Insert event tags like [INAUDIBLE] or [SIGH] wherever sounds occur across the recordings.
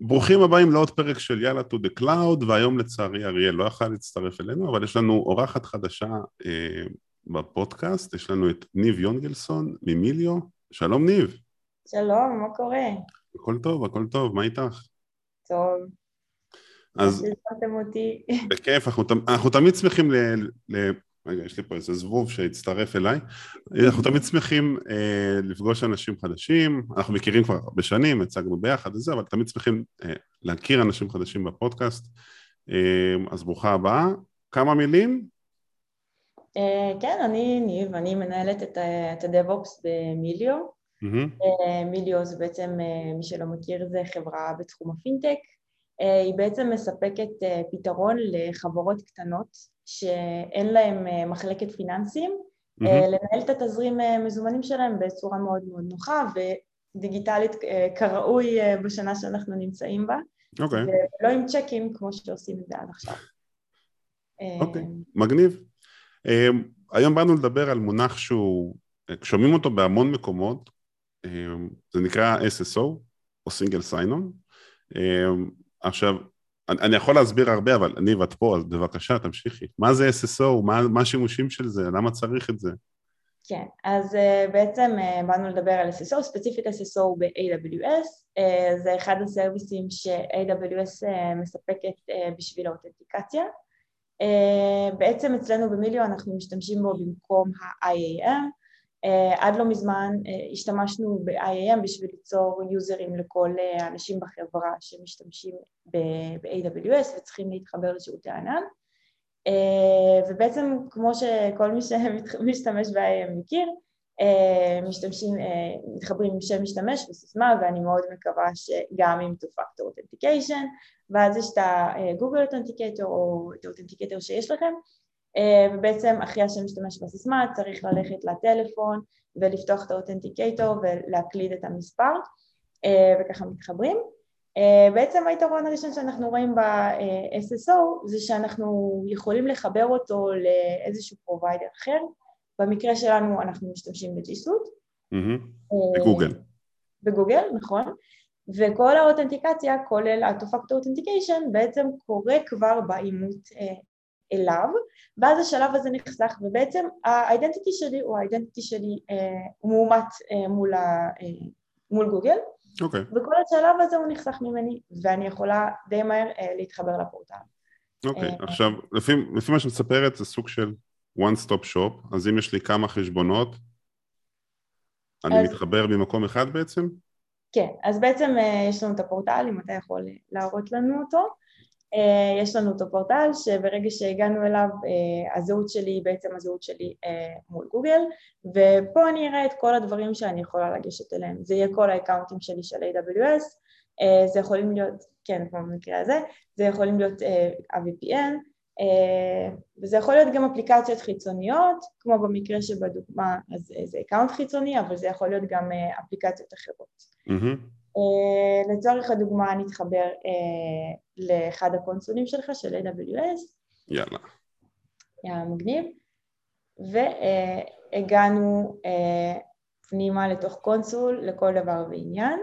ברוכים הבאים לעוד פרק של יאללה to the cloud, והיום לצערי אריאל לא יכל להצטרף אלינו, אבל יש לנו אורחת חדשה אה, בפודקאסט, יש לנו את ניב יונגלסון ממיליו. שלום ניב. שלום, מה קורה? הכל טוב, הכל טוב, מה איתך? טוב. אז אותי. בכיף, אנחנו, אנחנו תמיד שמחים ל... ל רגע, יש לי פה איזה זבוב שהצטרף אליי. אנחנו תמיד שמחים אה, לפגוש אנשים חדשים, אנחנו מכירים כבר הרבה שנים, הצגנו ביחד וזה, אבל תמיד שמחים אה, להכיר אנשים חדשים בפודקאסט. אה, אז ברוכה הבאה. כמה מילים? אה, כן, אני ניב, אני מנהלת את, את הדב-אופס במיליו. Mm-hmm. מיליו זה בעצם, אה, מי שלא מכיר, זה חברה בתחום הפינטק. אה, היא בעצם מספקת אה, פתרון לחברות קטנות שאין להן אה, מחלקת פיננסים, mm-hmm. לנהל את התזרים מזומנים שלהם בצורה מאוד מאוד נוחה ודיגיטלית כראוי בשנה שאנחנו נמצאים בה, okay. אוקיי. ולא עם צ'קים כמו שעושים את זה עד עכשיו. אוקיי, okay. מגניב. היום באנו לדבר על מונח שהוא, שומעים אותו בהמון מקומות, זה נקרא SSO, או Single Sign-On. עכשיו, אני, אני יכול להסביר הרבה, אבל אני ואת פה, אז בבקשה, תמשיכי. מה זה SSO? מה, מה השימושים של זה? למה צריך את זה? כן, אז uh, בעצם uh, באנו לדבר על SSO, ספציפית SSO ב-AWS, uh, זה אחד הסרוויסים ש-AWS uh, מספקת uh, בשביל האותנטיקציה. Uh, בעצם אצלנו במיליו אנחנו משתמשים בו במקום ה-IAM, עד לא מזמן uh, השתמשנו ב-IAM בשביל ליצור יוזרים לכל uh, האנשים בחברה שמשתמשים ב-AWS וצריכים להתחבר לשירותי הענן. uh, ובעצם כמו שכל מי שמשתמש ב-IAM מכיר uh, משתמשים, uh, מתחברים עם שם משתמש וסיסמה ואני מאוד מקווה שגם עם two-factor authentication ואז יש את ה-Google Authenticator או את ה-Authenticator שיש לכם אה, ובעצם אחרי השם משתמש וסיסמה צריך ללכת לטלפון ולפתוח את ה authenticator ולהקליד את המספר אה, וככה מתחברים. אה, בעצם היתרון הראשון שאנחנו רואים ב-SSO זה שאנחנו יכולים לחבר אותו לאיזשהו provider אחר, במקרה שלנו אנחנו משתמשים ב-G Suite. בגוגל. בגוגל, נכון. וכל ה authentication, כולל ה-2-Factor Authentication, בעצם קורה כבר באימות אליו, ואז השלב הזה נחסך, ובעצם האידנטיטי שלי הוא האידנטיטי שלי אה, מאומת אה, מול, ה, אה, מול גוגל, okay. אוקיי. וכל השלב הזה הוא נחסך ממני, ואני יכולה די מהר אה, להתחבר לפורטל. אוקיי, okay. אה, עכשיו, לפי, לפי מה שאת מספרת זה סוג של one stop shop, אז אם יש לי כמה חשבונות, אני אז... מתחבר ממקום אחד בעצם? כן, אז בעצם אה, יש לנו את הפורטל, אם אתה יכול להראות לנו אותו. אה, יש לנו אותו פורטל שברגע שהגענו אליו אה, הזהות שלי היא בעצם הזהות שלי אה, מול גוגל ופה אני אראה את כל הדברים שאני יכולה לגשת אליהם זה יהיה כל ה accountים שלי של AWS זה יכולים להיות, כן כמו במקרה הזה, זה יכולים להיות ה-VPN וזה יכול להיות גם אפליקציות חיצוניות כמו במקרה שבדוגמה אז זה account חיצוני אבל זה יכול להיות גם אפליקציות אחרות mm-hmm. לצורך הדוגמה נתחבר uh, לאחד הקונסולים שלך של AWS. יאללה. יאללה, מגניב. והגענו uh, פנימה לתוך קונסול לכל דבר ועניין.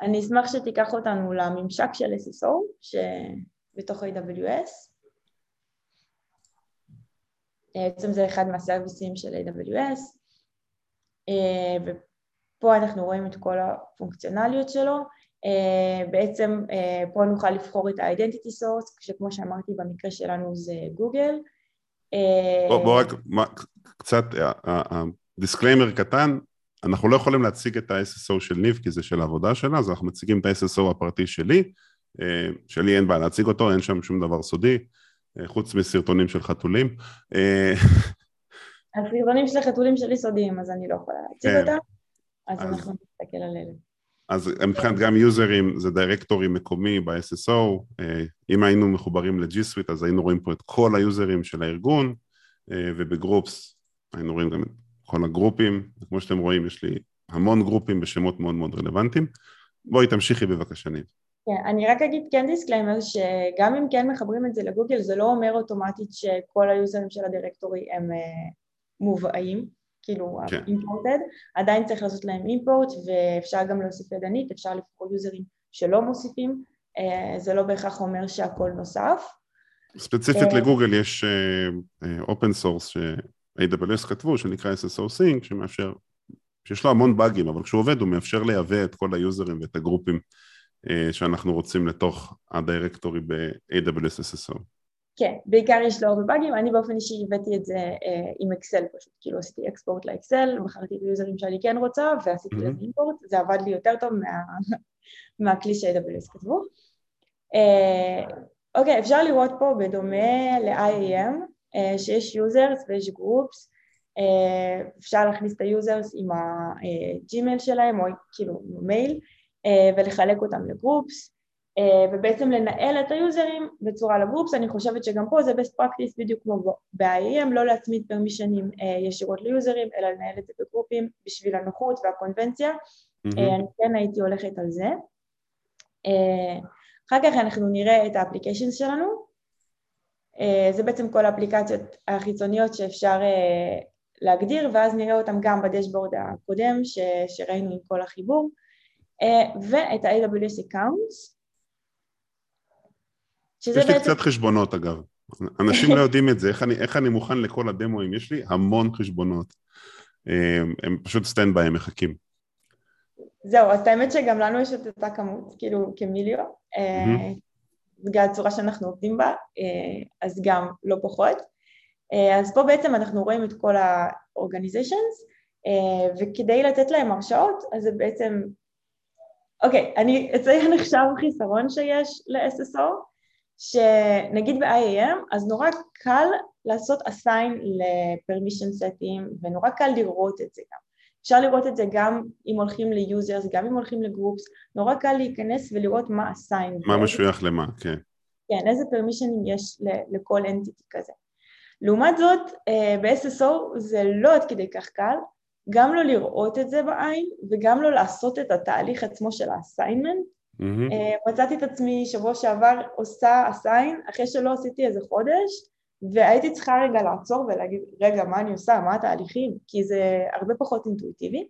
אני אשמח שתיקח אותנו לממשק של SSO שבתוך AWS. בעצם זה אחד מהסרוויסים של AWS. אה, פה אנחנו רואים את כל הפונקציונליות שלו, אה, בעצם אה, פה נוכל לבחור את ה-identity source, שכמו שאמרתי במקרה שלנו זה גוגל. אה, בוא, בוא רק מה, קצת, דיסקליימר uh, uh, קטן, אנחנו לא יכולים להציג את ה-SSO של ניב כי זה של העבודה שלה, אז אנחנו מציגים את ה-SSO הפרטי שלי, אה, שלי אין בעיה להציג אותו, אין שם שום דבר סודי, אה, חוץ מסרטונים של חתולים. [LAUGHS] הסרטונים של החתולים שלי סודיים, אז אני לא יכולה להציג כן. אותם. אז אנחנו נסתכל על אלה. אז מבחינת גם users זה directory מקומי ב-SSO, אם היינו מחוברים ל-G Suite אז היינו רואים פה את כל ה users של הארגון וב groups היינו רואים גם את כל ה groupים, כמו שאתם רואים יש לי המון groupים בשמות מאוד מאוד רלוונטיים. בואי תמשיכי בבקשה ניב. כן, אני רק אגיד כן disclaimer שגם אם כן מחברים את זה לגוגל זה לא אומר אוטומטית שכל ה userים של ה directory הם uh, מובאים, כאילו כן. Imported, עדיין צריך לעשות להם import ואפשר גם להוסיף ידנית, אפשר לבחור userים שלא מוסיפים, uh, זה לא בהכרח אומר שהכל נוסף. ספציפית uh, לגוגל יש open uh, source ש-AWS כתבו שנקרא SSO Sync שמאפשר שיש לו המון באגים, אבל כשהוא עובד הוא מאפשר לייבא את כל ה userים ואת ה groupים אה, שאנחנו רוצים לתוך ה directory ב-AWS SSO. כן, בעיקר יש לו הרבה באגים, אני באופן אישי הבאתי את זה אה, עם אקסל פשוט, כאילו עשיתי export לאקסל, בחרתי את ה userים שאני כן רוצה ועשיתי mm-hmm. import, זה עבד לי יותר טוב מה, [LAUGHS] מהכלי ש-AWS כתבו. אה, אוקיי, אפשר לראות פה בדומה ל-IAM שיש users ויש groups אה, אפשר להכניס את ה users עם הג'ימייל שלהם או כאילו עם המייל אה, ולחלק אותם ל groups אה, ובעצם לנהל את ה userים בצורה ל groups, אני חושבת שגם פה זה best practice בדיוק כמו ב-IAM, לא להצמיד permissionים ישירות ל userים אלא לנהל את זה ב groupים בשביל הנוחות והקונבנציה, mm-hmm. אני כן הייתי הולכת על זה. אחר כך אנחנו נראה את ה application שלנו, זה בעצם כל האפליקציות החיצוניות שאפשר להגדיר ואז נראה אותם גם ב dashboard הקודם ש, שראינו עם כל החיבור. אה, ואת ה-AWS Accounts יש לי בעצם... קצת חשבונות אגב, אנשים לא יודעים את זה, איך אני, איך אני מוכן לכל הדמואים, יש לי המון חשבונות, אה, הם פשוט stand by, הם מחכים. זהו, אז האמת שגם לנו יש את אותה כמות, כאילו כמיליון, mm-hmm. בגלל הצורה שאנחנו עובדים בה, אז גם לא פחות. אה, אז פה בעצם אנחנו רואים את כל ה-organizations אה, וכדי לתת להם הרשאות אז זה בעצם אוקיי, אני אציין עכשיו חיסרון שיש ל-SSO שנגיד ב-IAM אז נורא קל לעשות assign ל-permission setting ונורא קל לראות את זה גם אפשר לראות את זה גם אם הולכים ל-users, גם אם הולכים לגרופס, נורא קל להיכנס ולראות מה assign. מה משוייך למה, כן. כן, איזה permission יש לכל entity כזה. לעומת זאת אה, ב-SSO זה לא עד כדי כך קל, גם לא לראות את זה בעין וגם לא לעשות את התהליך עצמו של האסיינמנט. Mm-hmm. מצאתי את עצמי שבוע שעבר עושה אסיין אחרי שלא עשיתי איזה חודש והייתי צריכה רגע לעצור ולהגיד רגע מה אני עושה, מה התהליכים, כי זה הרבה פחות אינטואיטיבי.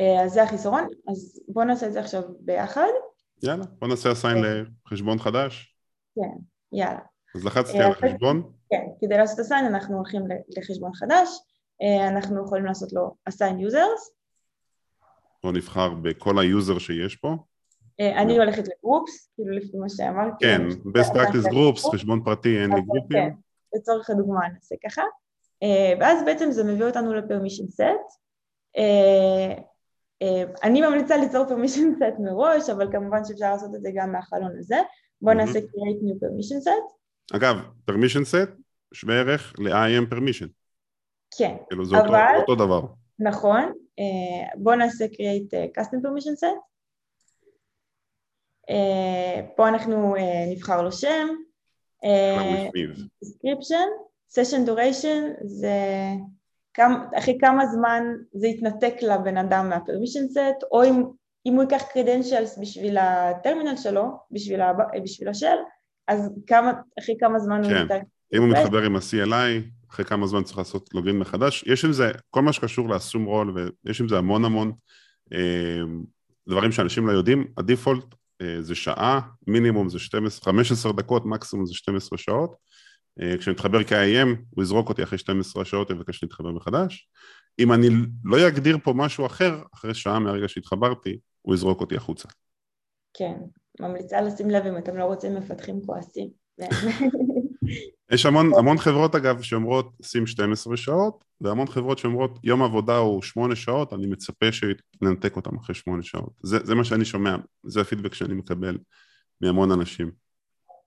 אה, אז זה החיסרון, אז בואו נעשה את זה עכשיו ביחד. יאללה, בואו נעשה אסיין לחשבון חדש. כן, יאללה. אז לחצתי על החשבון? כן, כדי לעשות assign אנחנו הולכים לחשבון חדש, אה, אנחנו יכולים לעשות לו assign users. בוא נבחר בכל ה user שיש פה. אה, אני הולכת ל groups, כאילו לפי מה שאמרתי. כן, best practice groups, חשבון פרטי, אין לי groupים. כן, לצורך הדוגמה נעשה ככה. אה, ואז בעצם זה מביא אותנו ל-permission set. אני ממליצה ליצור permission [LAUGHS] set מראש, אבל כמובן שאפשר לעשות את זה גם מהחלון הזה. בואו נעשה create new permission set. אגב, permission set שווה ערך ל-IAM permission. כן, כאילו זה אבל... אותו, אותו דבר. נכון, אה, בואו נעשה create אה, custom permission set. אה, פה אנחנו נבחר לו שם. description, session duration זה כמה, אחרי כמה זמן זה יתנתק לבן אדם מה-permission set, או אם, אם הוא ייקח credentials בשביל הטרמינל שלו, בשביל, ה, בשביל השל, אז כמה, אחרי כמה זמן כן. הוא נתן... אם הוא מתחבר עם ה-CLI, אחרי כמה זמן צריך לעשות לוגין מחדש. יש עם זה, כל מה שקשור לאסום רול, ויש עם זה המון המון אה, דברים שאנשים לא יודעים. הדיפולט אה, זה שעה, מינימום זה 12, 15 דקות, מקסימום זה 12 שעות. אה, כשנתחבר כ-IAM, הוא יזרוק אותי אחרי 12 שעות, יבקש להתחבר מחדש. אם אני לא אגדיר פה משהו אחר, אחרי שעה מהרגע שהתחברתי, הוא יזרוק אותי החוצה. כן, ממליצה לשים לב אם אתם לא רוצים מפתחים כועסים. [LAUGHS] יש המון, המון חברות אגב שאומרות שים 12 שעות והמון חברות שאומרות יום עבודה הוא 8 שעות, אני מצפה שננתק אותם אחרי 8 שעות. זה, זה מה שאני שומע, זה הפידבק שאני מקבל מהמון אנשים.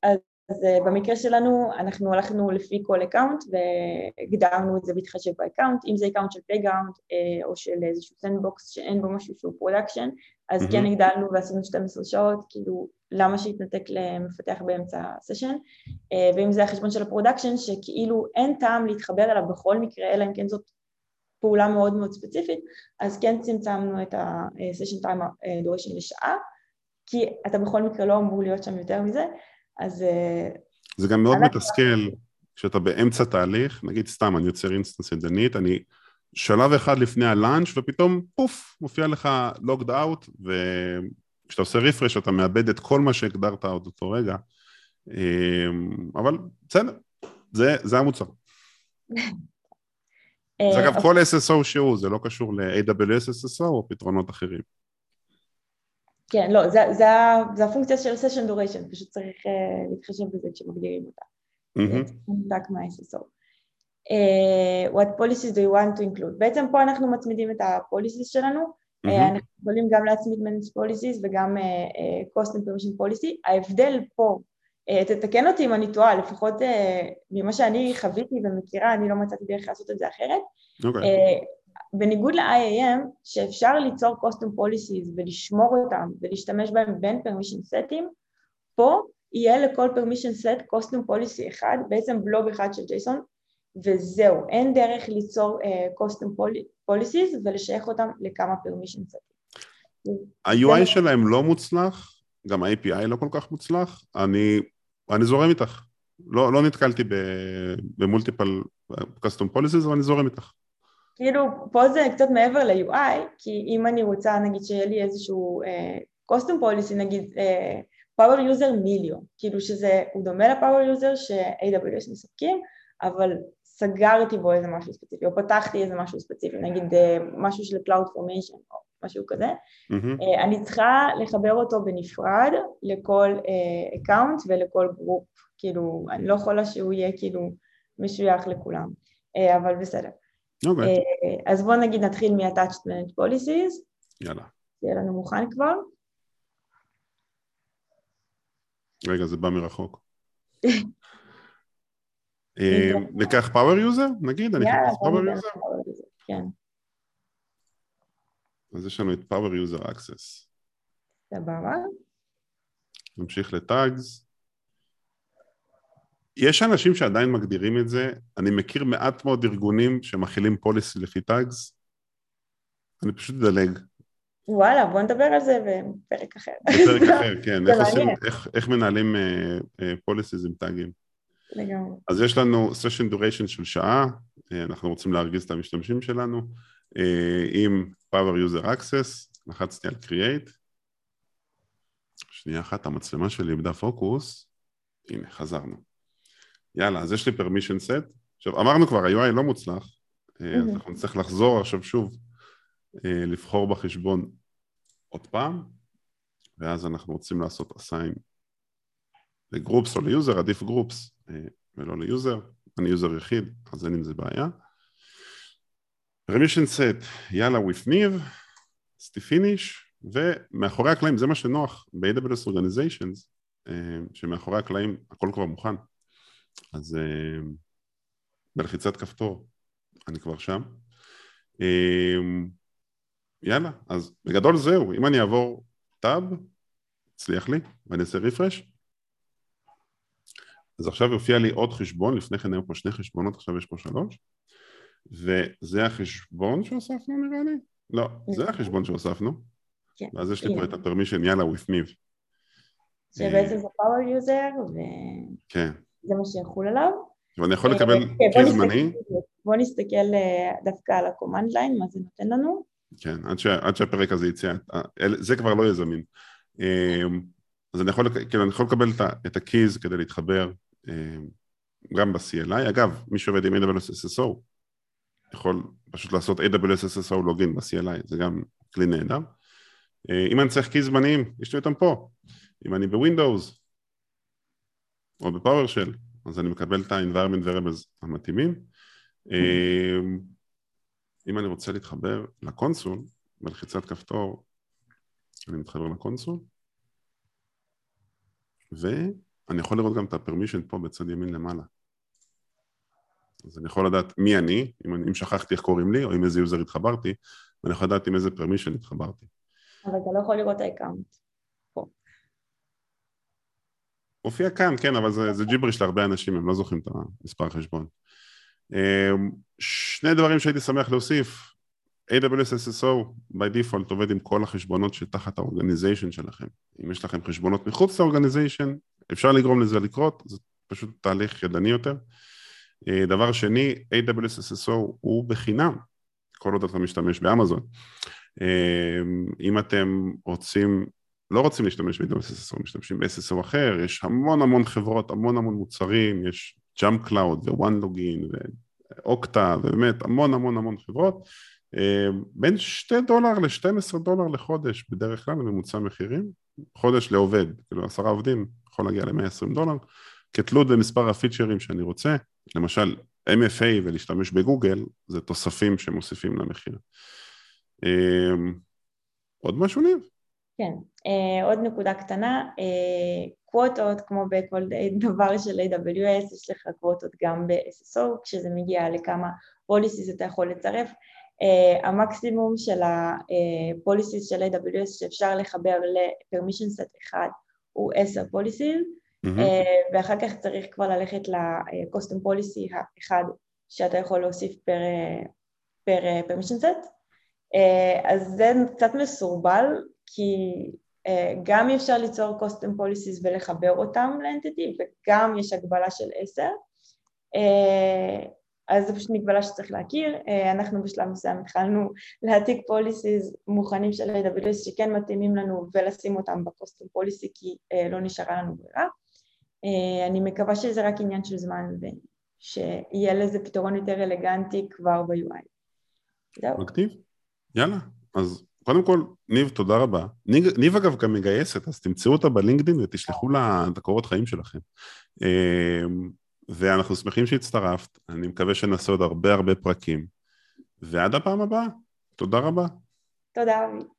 אז, אז אה, במקרה שלנו אנחנו הלכנו לפי כל account והגדרנו את זה בהתחשב ב account, אם זה account של playground אה, או של איזשהו sandbox שאין בו משהו שהוא production, אז mm-hmm. כן הגדלנו ועשינו 12 שעות, כאילו למה שיתנתק למפתח באמצע ה session, ואם זה החשבון של ה production, שכאילו אין טעם להתחבר אליו בכל מקרה, אלא אם כן זאת פעולה מאוד מאוד ספציפית, אז כן צמצמנו את ה-session time duration לשעה, כי אתה בכל מקרה לא אמור להיות שם יותר מזה, אז... אה, זה גם מאוד מתסכל כשאתה באמצע תהליך, נגיד סתם, אני יוצר instance ידנית, אני שלב אחד לפני ה launch ופתאום פוף, מופיע לך logged out, וכשאתה עושה refresh אתה מאבד את כל מה שהגדרת עוד אותו רגע, אבל בסדר, זה, זה המוצר. זה אגב כל SSO שהוא, זה לא קשור ל-AWS SSO או פתרונות אחרים. כן, לא, זה, זה, זה הפונקציה של session duration, פשוט צריך uh, להתחשב בזה כשמגדירים אותה. זה מה-SSO. Uh, what policies do you want to include? בעצם פה אנחנו מצמידים את ה-policies שלנו, mm-hmm. אנחנו יכולים גם להצמיד manage policies וגם uh, cost and permission policy. ההבדל פה, תתקן אותי אם אני טועה, לפחות uh, ממה שאני חוויתי ומכירה, אני לא מצאתי דרך לעשות את זה אחרת. Okay. אוקיי. Uh, בניגוד ל-IAM, שאפשר ליצור custom policies ולשמור אותם ולהשתמש בהם בין permission setים, פה יהיה לכל permission set custom policy אחד, בעצם בלוג אחד של JSON, וזהו, אין דרך ליצור uh, custom policies ולשייך אותם לכמה permission setים. ה-UI שלהם לא מוצלח, גם ה-API לא כל כך מוצלח, אני, אני זורם איתך. לא, לא נתקלתי ב multiple custom policies, אבל אני זורם איתך. כאילו, פה זה קצת מעבר ל-UI, כי אם אני רוצה, נגיד, שיהיה לי איזשהו uh, custom policy, נגיד, uh, power user מיליון, כאילו שזה, הוא דומה ל-power user ש-AWS מספקים, אבל סגרתי בו איזה משהו ספציפי, או פתחתי איזה משהו ספציפי, נגיד uh, משהו של Cloud Formation או משהו כזה, mm-hmm. אני צריכה לחבר אותו בנפרד לכל uh, account ולכל group, כאילו, אני לא יכולה שהוא יהיה כאילו משוייך לכולם, uh, אבל בסדר. אוקיי. Okay. אה, אז בואו נגיד נתחיל מ-attached managed policies. יאללה. יהיה לנו מוכן כבר. רגע, זה בא מרחוק. [LAUGHS] אה, ניקח power user, נגיד? אני אחפש power user? כן. אז יש לנו את power user access. סבבה. נמשיך לטאגס. יש אנשים שעדיין מגדירים את זה, אני מכיר מעט מאוד ארגונים שמכילים פוליסי לפי טאגס, אני פשוט אדלג. וואלה, בוא נדבר על זה בפרק אחר. בפרק אחר, [LAUGHS] כן, איך, עושים, איך, איך מנהלים פוליסיז uh, uh, עם טאגים. לגמרי. אז יש לנו session duration של שעה, uh, אנחנו רוצים להרגיז את המשתמשים שלנו, uh, עם power user access, לחצתי על create, שנייה אחת, המצלמה שלי איבדה פוקוס, הנה, חזרנו. יאללה, אז יש לי permission set. עכשיו, אמרנו כבר, ה-UI לא מוצלח, mm-hmm. אז אנחנו נצטרך לחזור עכשיו שוב, אה, לבחור בחשבון עוד פעם, ואז אנחנו רוצים לעשות assign ל groups או ל user, עדיף groups אה, ולא ל user, אני יוזר יחיד, אז אין עם זה בעיה. Permission set, יאללה with ניב, סטי פיניש, ומאחורי הקלעים, זה מה שנוח ב-AWS Organizations, שמאחורי הקלעים הכל כבר מוכן. אז uh, בלחיצת כפתור אני כבר שם. Uh, יאללה, אז בגדול זהו, אם אני אעבור טאב, הצליח לי, ואני אעשה רפרש, אז עכשיו יופיע לי עוד חשבון, לפני כן היו פה שני חשבונות, עכשיו יש פה שלוש, וזה החשבון שהוספנו נראה לי? לא, זה החשבון שהוספנו, כן. ואז יש לי פה את הפרמישן, יאללה, with me. שבעצם זה power user, ו... כן. מה שיחול עליו. ואני יכול לקבל אה, זמני? בוא נסתכל אה, דווקא על ה-command line, מה זה נותן לנו. כן, עד, ש, עד שהפרק הזה יצא, אה, זה כבר לא יהיה זמין. אז אני יכול, כאילו, אני יכול לקבל את ה-keys כדי להתחבר גם ב-CLI. אגב, מי שעובד עם AWS SSO יכול פשוט לעשות AWS SSO לוגין ב-CLI, זה גם כלי נהדר. אם אני צריך keys זמניים, יש לי אותם פה. אם אני בווינדוס, או בפאורשל, אז אני מקבל את ה-environment variables המתאימים. אמ, אם אני רוצה להתחבר ל console, בלחיצת כפתור אני מתחבר ל-console, ואני יכול לראות גם את ה-permission פה בצד ימין למעלה. אז אני יכול לדעת מי אני, אם, אם שכחתי איך קוראים לי, או עם איזה user התחברתי, ואני יכול לדעת עם איזה permission התחברתי. אבל אתה לא יכול לראות ה-account. מופיע כאן, כן, אבל זה, זה ג'יבריש להרבה אנשים, הם לא זוכרים את המספר חשבון. אמ, שני דברים שהייתי שמח להוסיף, AWS SSO by default עובד עם כל החשבונות שתחת ה-organization שלכם. אם יש לכם חשבונות מחוץ לאורגניזיישן, אפשר לגרום לזה לקרות, זה פשוט תהליך ידני יותר. אה, דבר שני, AWS SSO הוא בחינם, כל עוד אתה משתמש באמזון. אמ, אם אתם רוצים, לא רוצים להשתמש ב-AWS SSO, משתמשים ב-SSO אחר, יש המון המון חברות, המון המון מוצרים, יש JumpCloud ו-one ואוקטה, ובאמת המון המון המון חברות. אמ, בין 2 דולר ל-12 דולר לחודש בדרך כלל בממוצע מחירים, חודש לעובד, כאילו עשרה עובדים יכול להגיע ל-120 דולר, כתלות במספר הפיצ'רים שאני רוצה, למשל MFA ולהשתמש בגוגל זה תוספים שמוסיפים למחיר. אמ, עוד משהו ניב? כן, אה, עוד נקודה קטנה, אה, קווטות כמו בכל דבר של AWS, יש לך קווטות גם ב-SSO, כשזה מגיע לכמה פוליסיס אתה יכול לצרף. Uh, המקסימום של הפוליסיס של AWS שאפשר לחבר ל-permission set אחד הוא 10 פוליסיס, mm-hmm. uh, ואחר כך צריך כבר ללכת ל-custom policy האחד שאתה יכול להוסיף פר, פר permission set. Uh, אז זה קצת מסורבל, כי גם אפשר ליצור custom policies ולחבר אותם לאנטיטי, וגם יש הגבלה של 10. Uh, אז זו פשוט מגבלה שצריך להכיר. אה, אנחנו בשלב מסוים התחלנו להעתיק פוליסיז מוכנים של AWS שכן מתאימים לנו ולשים אותם בקוסטום פוליסי כי אה, לא נשארה לנו ברירה. אה, אני מקווה שזה רק עניין של זמן ושיהיה לזה פתרון יותר אלגנטי כבר ב-UI. זהו. מגניב. יאללה, אז קודם כל, ניב, תודה רבה. ניב, ניב אגב גם מגייסת, אז תמצאו אותה בלינקדאין ותשלחו לה את הקורות חיים שלכם. ואנחנו שמחים שהצטרפת, אני מקווה שנעשה עוד הרבה הרבה פרקים. ועד הפעם הבאה, תודה רבה. תודה אבי.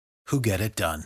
who get it done.